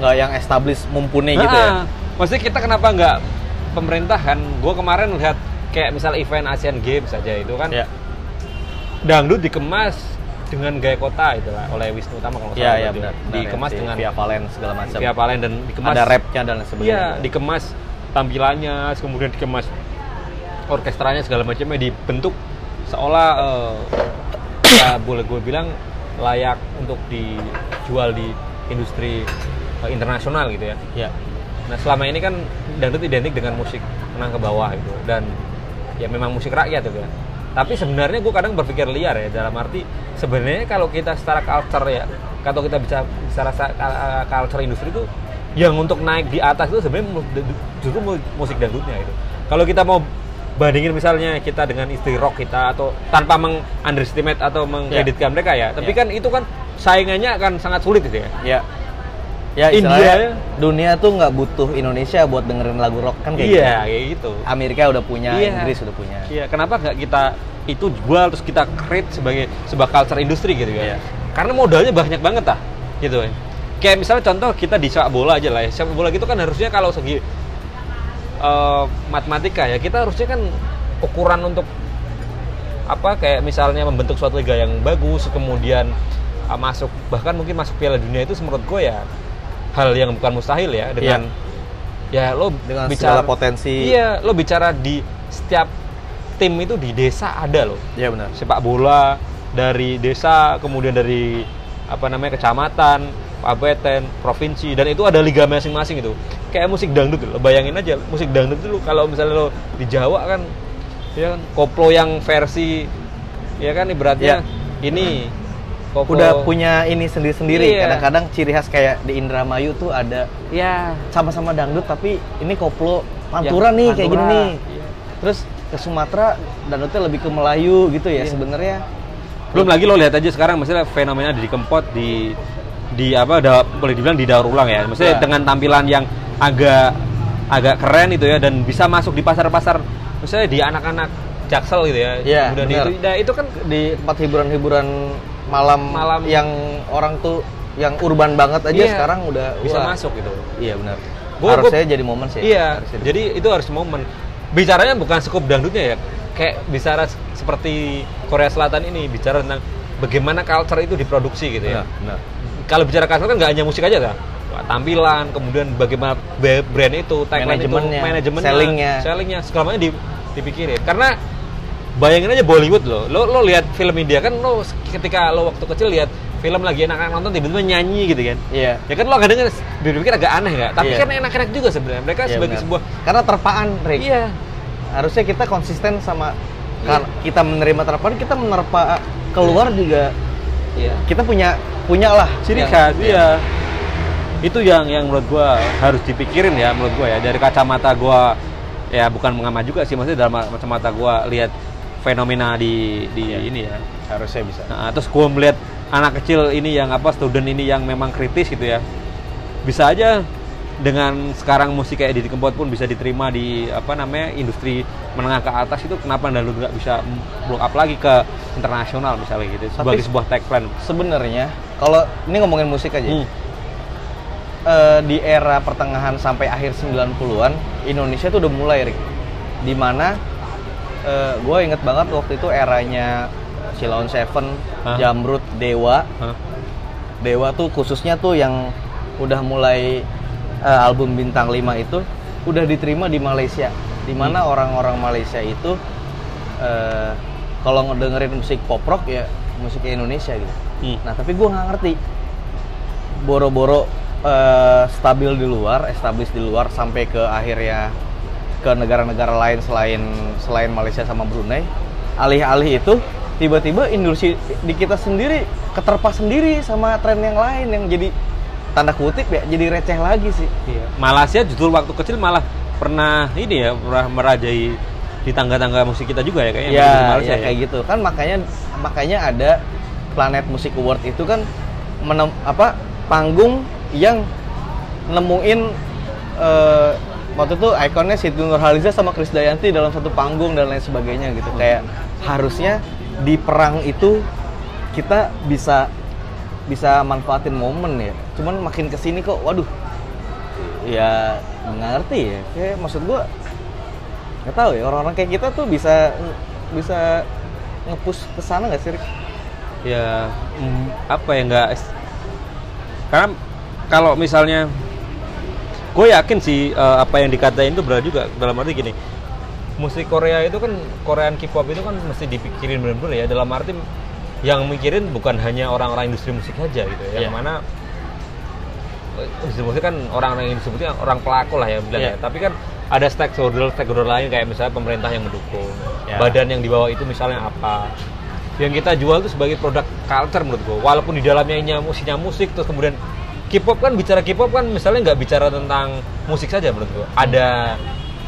nggak yang established mumpuni gitu ya. Nah, Maksudnya kita kenapa nggak pemerintahan? Gue kemarin lihat kayak misal event Asian Games saja itu kan Ya. dangdut dikemas dengan gaya kota itu lah oleh Wisnu Tama kalau salah benar. benar Dikemas ya, dengan Via Valen segala macam. via Valen dan dikemas Ada rapnya dan sebagainya. Iya, dikemas tampilannya, kemudian dikemas orkestranya segala macamnya dibentuk seolah eh, ya boleh gue bilang layak untuk dijual di industri eh, internasional gitu ya. Ya. Nah selama ini kan dangdut identik dengan musik menang ke bawah gitu dan ya memang musik rakyat gitu ya. Tapi sebenarnya gue kadang berpikir liar ya dalam arti sebenarnya kalau kita secara culture ya, kalau kita bicara secara uh, culture industri itu yang untuk naik di atas itu sebenarnya justru mu- musik dangdutnya itu. Kalau kita mau bandingin misalnya kita dengan istri rock kita atau tanpa meng-underestimate atau mengkreditkan mereka ya, tapi Ya. kan itu kan saingannya akan sangat sulit gitu ya. Ya. Ya, India dunia tuh nggak butuh Indonesia buat dengerin lagu rock kan kayak Iya, gitu. kayak gitu. Amerika udah punya, Iya. Inggris udah punya. Iya, kenapa nggak kita itu jual terus kita create sebagai sebuah culture industri gitu Iya. ya? Karena modalnya banyak banget lah, gitu ya. Kayak misalnya contoh kita di sepak bola aja lah ya. Sepak bola gitu kan harusnya kalau segi eh, matematika ya kita harusnya kan ukuran untuk apa kayak misalnya membentuk suatu liga yang bagus kemudian eh, masuk bahkan mungkin masuk Piala Dunia itu menurut gue ya hal yang bukan mustahil ya dengan ya lo Dengan bicara potensi. Iya, lo bicara di setiap tim itu di desa ada loh. Iya benar. Sepak bola dari desa, kemudian dari apa namanya kecamatan, kabupaten, provinsi dan itu ada liga masing-masing itu. Kayak musik dangdut lo bayangin aja musik dangdut itu lo kalau misalnya lo di Jawa kan ya kan koplo yang versi ya kan ibaratnya ini koplo Udah punya ini sendiri-sendiri. Iya. Kadang-kadang ciri khas kayak di Indramayu tuh ada ya sama-sama dangdut tapi ini koplo pantura nih kayak gini Pantura. nih. Iya. Terus ke Sumatera dangdutnya lebih ke Melayu gitu ya Iya. sebenarnya. belum lagi lo lihat aja sekarang misalnya fenomena di kempot di di apa da, boleh dibilang di daur ulang ya maksudnya Ya. dengan tampilan yang agak agak keren itu ya dan bisa masuk di pasar-pasar misalnya di anak-anak jaksel gitu ya Iya, benar. itu nah, itu kan Di tempat hiburan-hiburan malam, Malam. yang orang tuh yang urban banget aja Iya. sekarang udah bisa wah. masuk gitu Iya benar. Gua- Harusnya gua- jadi momen sih. iya Harusnya. jadi itu harus momen bicaranya bukan skup dangdutnya ya kayak bicara seperti Korea Selatan ini bicara tentang bagaimana culture itu diproduksi gitu ya benar, benar. kalau bicara culture kan nggak hanya musik aja kan tampilan kemudian bagaimana ba- brand itu tagline itu Manajemennya, sellingnya. sellingnya segala macam di- dipikirin karena bayangin aja Bollywood loh. Lo lo lihat film India kan lo ketika lo waktu kecil lihat film lagi enak-enak nonton tiba-tiba nyanyi gitu kan. Iya. ya kan lo kadang kan berpikir agak aneh nggak? Tapi Iya. kan enak-enak juga sebenarnya. Mereka Iya, sebagai benar. sebuah karena terpaan, Rick. iya. Harusnya kita konsisten sama Iya. kar- kita menerima terpaan, kita menerpa keluar juga. Iya. Kita punya punya lah. Ciri yang- khas iya. Itu yang yang menurut gua harus dipikirin ya menurut gua ya. Dari kacamata gua ya bukan mengamat juga sih maksudnya dalam kacamata gua lihat fenomena di di ini ya harusnya bisa. nah, terus gua melihat anak kecil ini yang apa student ini yang memang kritis gitu ya bisa aja dengan sekarang musik kayak Didi Kempot pun bisa diterima di apa namanya industri menengah ke atas itu kenapa dangdut nggak bisa blow up lagi ke internasional misalnya gitu sebagai sebuah tagline Sebenarnya kalau ini ngomongin musik aja. Hmm. eh, di era pertengahan sampai akhir 90-an Indonesia tuh udah mulai Rick di mana gue inget banget waktu itu eranya Silon Seven, Hah? Jamrut, Dewa Hah? Dewa tuh khususnya tuh yang udah mulai eh, album Bintang 5 itu udah diterima di Malaysia di mana orang-orang Malaysia itu eh, kalau ngedengerin musik pop rock ya musik Indonesia gitu Hmm. Nah tapi gue nggak ngerti boro-boro eh, stabil di luar, established di luar sampai ke akhirnya ke negara-negara lain selain selain Malaysia sama Brunei. Alih-alih itu tiba-tiba industri di kita sendiri keterpa sendiri sama tren yang lain yang jadi tanda kutip ya jadi receh lagi sih. Iya. Malaysia justru waktu kecil malah pernah ini ya pernah merajai di tangga-tangga musik kita juga ya kayaknya Ya, Malaysia ya, kayak gitu kan makanya makanya ada Planet Music Award itu kan menem, apa panggung yang nemuin eh, waktu itu ikonnya Siti Nurhaliza sama Krisdayanti dalam satu panggung dan lain sebagainya gitu. Kayak harusnya di perang itu kita bisa bisa manfaatin momen ya. Cuman makin ke sini kok, waduh, ya nggak ngerti ya. Kayak maksud gua nggak tahu ya orang-orang kayak kita tuh bisa bisa ngepush ke sana nggak sih? Rik? ya mm, apa ya nggak karena kalau misalnya gue yakin sih eh, apa yang dikatain itu benar juga dalam arti gini musik Korea itu kan Korean K-pop itu kan mesti dipikirin benar-benar ya dalam arti yang mikirin bukan hanya orang-orang industri musik saja gitu ya yang Iya. mana industri musik kan orang-orang yang disebutnya orang pelaku lah ya bilang Iya. ya tapi kan ada stakeholder stakeholder lain kayak misalnya pemerintah yang mendukung Ya. badan yang di bawah itu misalnya apa yang kita jual itu sebagai produk culture menurut gue walaupun di dalamnya musiknya musik terus kemudian K-pop kan bicara K-pop kan misalnya nggak bicara tentang musik saja menurut gue ada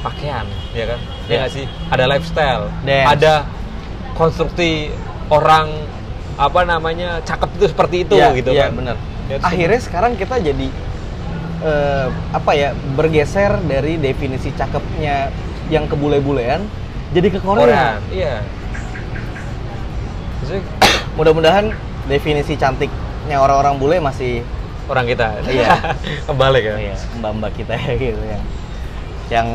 pakaian ya kan ya Ya. nggak sih ada lifestyle Dance. ada konstruksi orang apa namanya cakep itu seperti itu Iya, gitu iya, kan bener. Ya, Akhirnya sekarang kita jadi eh, apa ya bergeser dari definisi cakepnya yang ke bule-bulean jadi ke Korea. Korean, iya Mudah-mudahan definisi cantiknya orang-orang bule masih orang kita Iya. kebalik ya ya, mbak-mbak kita ya gitu yang yang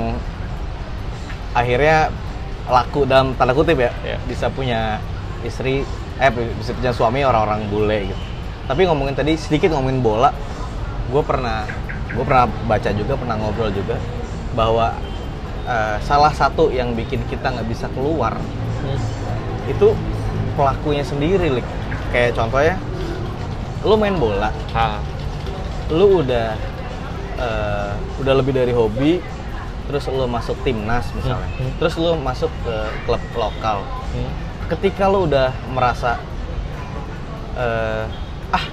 akhirnya laku dalam tanda kutip ya Iya. bisa punya istri eh bisa punya suami orang-orang bule gitu tapi ngomongin tadi sedikit ngomongin bola gue pernah gue pernah baca juga pernah ngobrol juga bahwa eh, salah satu yang bikin kita nggak bisa keluar itu pelakunya sendiri Lik. kayak contohnya lu main bola Ah, lu udah eh, udah lebih dari hobi terus lu masuk timnas misalnya Hmm, hmm. terus lu masuk ke klub lokal hmm. ketika lu udah merasa eh, ah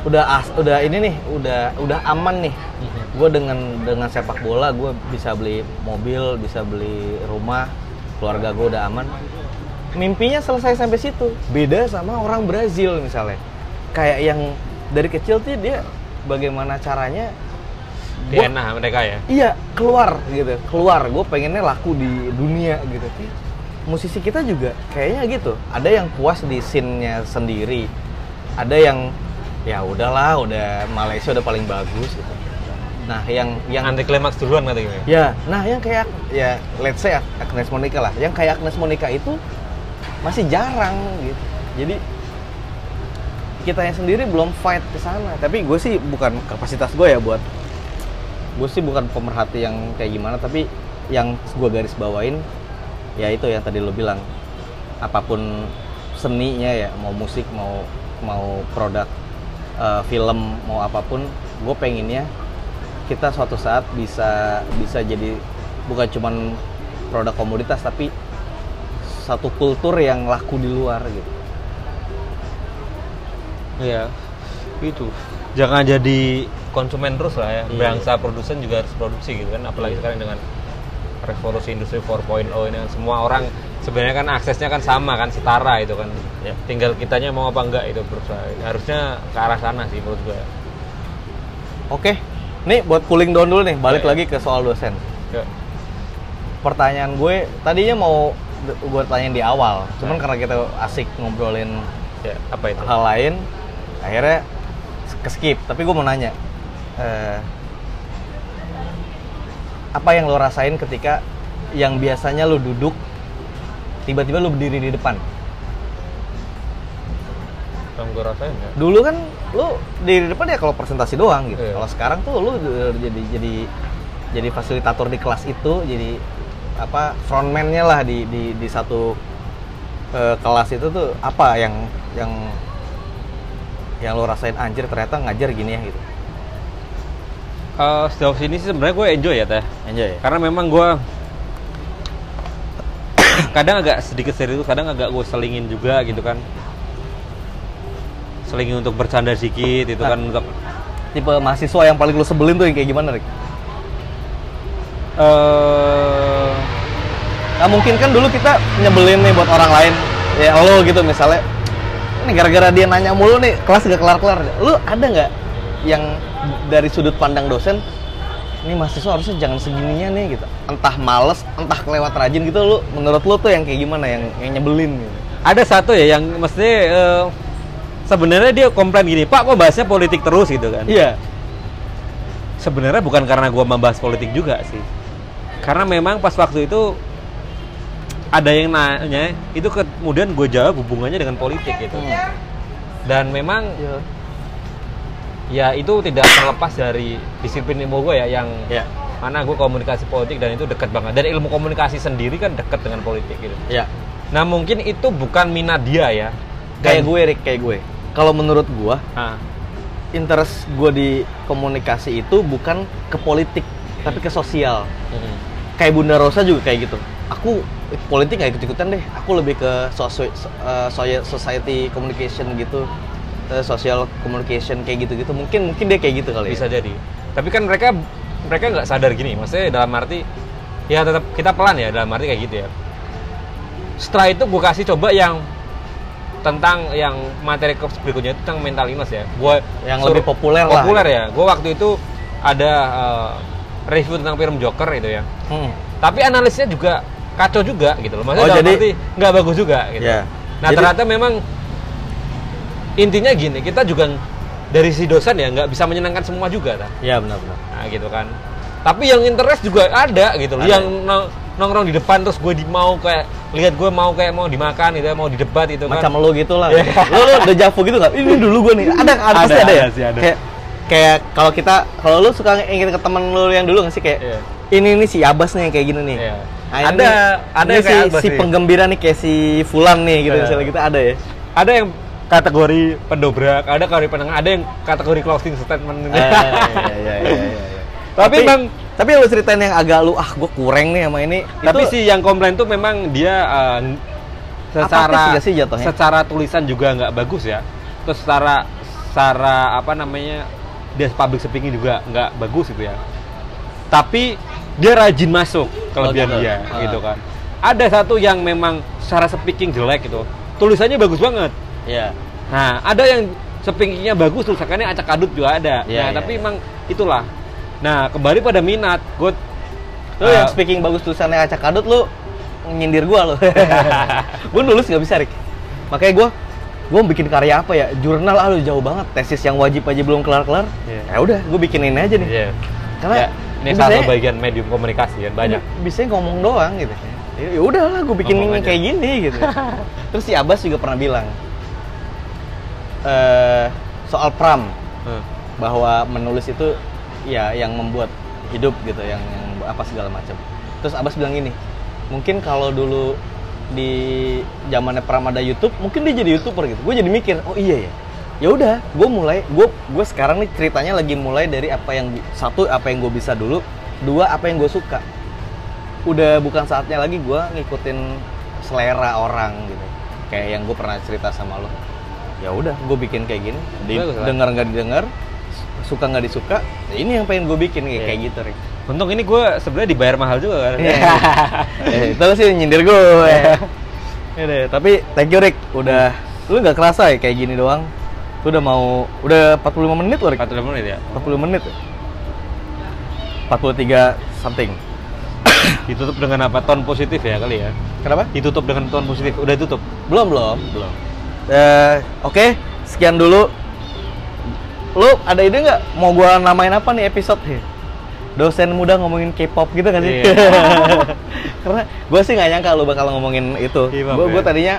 udah as, udah ini nih udah udah aman nih Mhm. gue dengan dengan sepak bola gue bisa beli mobil bisa beli rumah keluarga gue udah aman mimpinya selesai sampai situ beda sama orang Brazil misalnya kayak yang dari kecil tuh dia bagaimana caranya gua- DNA mereka ya? Iya keluar gitu. Keluar gue pengennya laku di dunia gitu. Musisi kita juga kayaknya gitu. Ada yang puas di scene-nya sendiri. Ada yang ya udahlah udah Malaysia udah paling bagus gitu. Nah yang yang anti klimaks duluan kata gue Ya, nah yang kayak ya let's say Agnes Monica lah. Yang kayak Agnes Monica itu masih jarang gitu. Jadi kita yang sendiri belum fight ke sana. Tapi gue sih bukan kapasitas gue ya buat gue sih bukan pemerhati yang kayak gimana, tapi yang gue garis bawain ya itu yang tadi lo bilang. Apa pun seninya ya, mau musik, mau mau produk eh, film, mau apa pun, gue pengennya kita suatu saat bisa bisa jadi bukan cuman produk komoditas tapi satu kultur yang laku di luar gitu. Iya, itu. Jangan jadi konsumen terus lah ya. Iya. Bangsa produsen juga harus produksi gitu kan. Apalagi Iya. sekarang dengan revolusi industri 4.0 ini kan semua orang sebenarnya kan aksesnya kan sama kan setara itu kan. Ya. Tinggal kitanya mau apa enggak itu berusaha. Harusnya ke arah sana sih menurut gue. Oke, nih buat cooling down dulu nih, balik Iya. lagi ke soal dosen. Ya. Pertanyaan gue tadinya mau gue tanyain di awal, cuman Nah. karena kita asik ngobrolin ya, apa itu? hal lain, akhirnya ke skip. Tapi gue mau nanya, eh, apa yang lo rasain ketika yang biasanya lo duduk, tiba-tiba lo berdiri di depan? Yang gue rasain ya. dulu kan lu di depan ya kalau presentasi doang gitu. Iya. Kalau sekarang tuh lu udah jadi jadi jadi fasilitator di kelas itu, jadi apa frontman-nya lah di di di satu eh, kelas itu tuh apa yang yang yang lo rasain anjir ternyata ngajar gini ya gitu. Eh, sejauh sini sih sebenarnya gue enjoy ya teh. Enjoy ya? Karena memang gue kadang agak sedikit serius, kadang agak gue selingin juga gitu kan. Selingin untuk bercanda sedikit itu Nah. kan untuk Tipe mahasiswa yang paling lu sebelin tuh yang kayak gimana, Rik? eh Nah mungkin kan dulu kita nyebelin nih buat orang lain Ya lo gitu misalnya Ini gara-gara dia nanya mulu nih kelas gak kelar-kelar. Lu ada nggak yang dari sudut pandang dosen ini mahasiswa harusnya jangan segininya nih gitu. Entah males entah kelewat rajin gitu lu menurut lu tuh yang kayak gimana yang yang nyebelin gitu? Ada satu ya yang mesti eh, sebenarnya dia komplain gini pak kok bahasnya politik terus? gitu kan. Iya. Sebenarnya bukan karena gua membahas politik juga sih. Karena memang pas waktu itu ada yang nanya itu kemudian gue jawab hubungannya dengan politik gitu. Dan memang Iya. ya itu tidak terlepas dari disiplin ilmu gue ya yang Iya. mana gue komunikasi politik dan itu dekat banget. Dan ilmu komunikasi sendiri kan dekat dengan politik gitu. Iya. nah mungkin itu bukan minat dia ya. Kayak gue Rick kayak gue. kalau menurut gue Ah, interest gue di komunikasi itu bukan ke politik tapi ke sosial. Mm-mm. kayak Bunda Rosa juga kayak gitu aku eh, politik nggak ikut ikutan deh. Aku lebih ke sosio- so- eh, society communication gitu. Eh, social communication kayak gitu gitu mungkin mungkin dia kayak gitu kali bisa ya jadi. Tapi kan mereka mereka nggak sadar gini. Maksudnya dalam arti ya tetap kita pelan ya dalam arti kayak gitu ya. Setelah itu gue kasih coba yang tentang yang materi berikutnya itu tentang mental illness ya. Gue Yang lebih populer lah. populer ya. Gue waktu itu ada eh, review tentang film Joker itu ya. Hmm. tapi analisnya juga kacau juga gitu loh maksudnya Oh, dalam jadi- arti nggak bagus juga gitu Ya. nah Jadi- ternyata memang intinya gini kita juga dari si dosen ya nggak bisa menyenangkan semua juga ta. ya benar-benar Nah gitu kan. Tapi yang interest juga ada gitu loh. Ada. Yang nong- nongkrong di depan terus gue di mau kayak lihat gue mau kayak mau dimakan gitu ya, mau di debat itu kan. macam lu gitu lah Iya. lu lu udah jafu gitu nggak ini dulu gue nih ada ada, pasti Ada, ada, ya ada sih, ada. kayak kayak kalau kita kalau lu suka ingin ke temen lu yang dulu nggak sih kayak Iya. ini nih si Abas nih yang kayak gini nih Iya. Nah, ini Ada- nih- ada ini si, kayak si nih. penggembira nih kayak si Fulan nih gitu Iya. misalnya kita ada ya Ada yang kategori pendobrak, ada kategori penengah, ada yang kategori closing statement. Eh, iya, iya, iya, iya, iya. Tapi emang- tapi lu ceritain yang agak lu ah gue kurang nih sama ini Tapi itu sih yang komplain tuh memang dia eh, secara sih jatuhnya? secara tulisan juga nggak bagus ya. Terus secara secara apa namanya dia public speaking juga nggak bagus gitu ya. Tapi dia rajin masuk kelebihan Oh, gitu. dia Ah. gitu kan. Ada satu yang memang secara speaking jelek gitu. Tulisannya bagus banget. ya Nah, ada yang speakingnya bagus, tulisannya acak adut juga ada. Iya, nah, iya, tapi iya. emang itulah. Nah, kembali pada minat. Gue lu yang speaking bagus tulisannya acak kadut lu nyindir gua lu gua nulis nggak bisa Rik makanya gua gua bikin karya apa ya jurnal ah lu jauh banget tesis yang wajib aja belum kelar kelar Iya. ya udah gua bikinin aja nih Iya. Karena Ya, ini salah bagian medium komunikasi kan banyak. bisa ngomong doang gitu ya ya udahlah gua bikin Ngomong yang aja. kayak gini gitu terus si Abbas juga pernah bilang eh soal pram Hmm. bahwa menulis itu ya yang membuat hidup gitu yang, yang apa segala macam terus Abbas bilang gini mungkin kalau dulu di zamannya Pram ada YouTube mungkin dia jadi youtuber gitu gue jadi mikir oh iya ya ya udah gue mulai gue gue sekarang nih ceritanya lagi mulai dari apa yang satu apa yang gue bisa dulu dua apa yang gue suka. Udah bukan saatnya lagi gue ngikutin selera orang gitu kayak yang gue pernah cerita sama lo. Ya udah gue bikin kayak gini di, dengar nggak didengar suka nggak disuka ya ini yang pengen gue bikin kayak, Iya. kayak gitu Rick. Untung ini gue sebenarnya dibayar mahal juga kan. Eh, itu sih nyindir gue ya deh tapi thank you Rick. Udah lu nggak kerasa ya kayak gini doang lu udah mau udah 45 menit loh Rick 45 menit ya. 40 menit ya? 43 something Ditutup dengan apa? Tone positif ya kali ya. kenapa? Ditutup dengan tone positif. Udah tutup. belum belum Belum. Eh, oke sekian dulu lu ada ide nggak mau gua namain apa nih episode dosen muda ngomongin K-pop gitu kan sih Iya. karena gue sih nggak nyangka lu bakal ngomongin itu K-pop gue ya. tadinya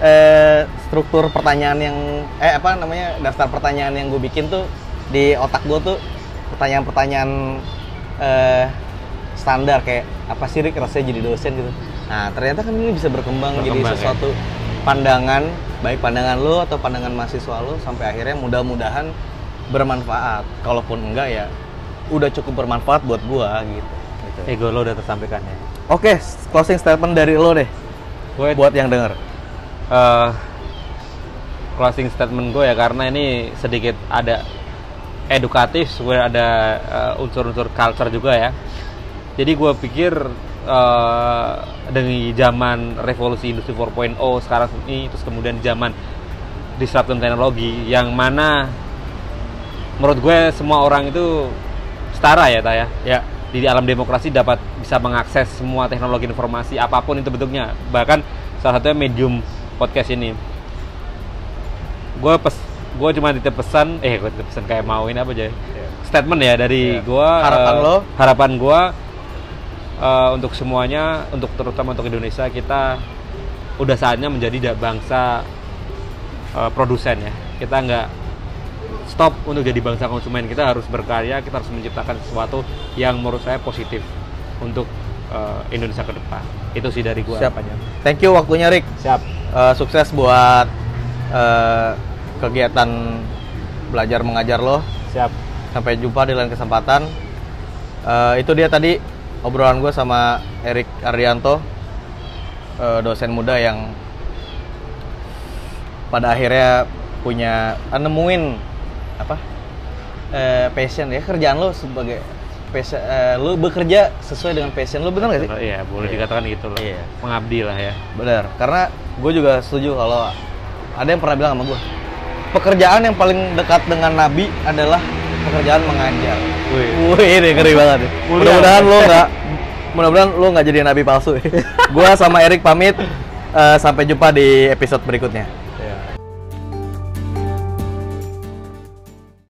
eh, struktur pertanyaan yang eh apa namanya daftar pertanyaan yang gue bikin tuh di otak gue tuh pertanyaan-pertanyaan eh, standar kayak apa sih Rick rasanya jadi dosen gitu nah ternyata kan ini bisa berkembang, jadi Berkembang, ya. sesuatu pandangan baik pandangan lo atau pandangan mahasiswa lo sampai akhirnya mudah-mudahan bermanfaat kalaupun enggak ya udah cukup bermanfaat buat gua gitu, gitu. Ego lo udah tersampaikan ya. Oke, closing statement dari lo deh Gue buat yang denger. Eh, closing statement gue ya karena ini sedikit ada edukatif, gue ada eh, unsur-unsur culture juga ya. Jadi gue pikir eh, dengan zaman revolusi industri 4.0 sekarang ini terus kemudian di zaman disruption teknologi yang mana menurut gue semua orang itu setara ya, Ta ya. Ya. Di alam demokrasi dapat bisa mengakses semua teknologi informasi apa pun itu bentuknya. Bahkan salah satunya medium podcast ini. Gue pes gue cuma titip pesan, eh gue titip pesan kayak mau ini apa aja. Statement ya dari Iya. gua Harapan eh, lo? Harapan gua eh, untuk semuanya, untuk terutama untuk Indonesia kita udah saatnya menjadi bangsa eh, produsen ya. Kita nggak stop untuk jadi bangsa konsumen. Kita harus berkarya, kita harus menciptakan sesuatu yang menurut saya positif untuk eh, Indonesia ke depan. Itu sih dari gua Siap. harapannya. Thank you waktunya Rick. Siap. Eh, sukses buat eh, kegiatan belajar mengajar lo. Siap. Sampai jumpa di lain kesempatan. Eh, itu dia tadi obrolan gue sama Erik Arianto, eh, dosen muda yang pada akhirnya punya ah, nemuin apa eh, passion ya kerjaan lo sebagai passion, eh, lo bekerja sesuai dengan passion lo benar gak sih? Iya, boleh Iya. dikatakan gitu loh. Iya. Mengabdi lah ya. Benar, karena gue juga setuju kalau ada yang pernah bilang sama gue, pekerjaan yang paling dekat dengan Nabi adalah pekerjaan mengajar. Wih. Wih, ini ngeri banget. Mudah-mudahan lo nggak, mudah-mudahan lo nggak jadi nabi palsu. gue sama Erik pamit. Eh, sampai jumpa di episode berikutnya.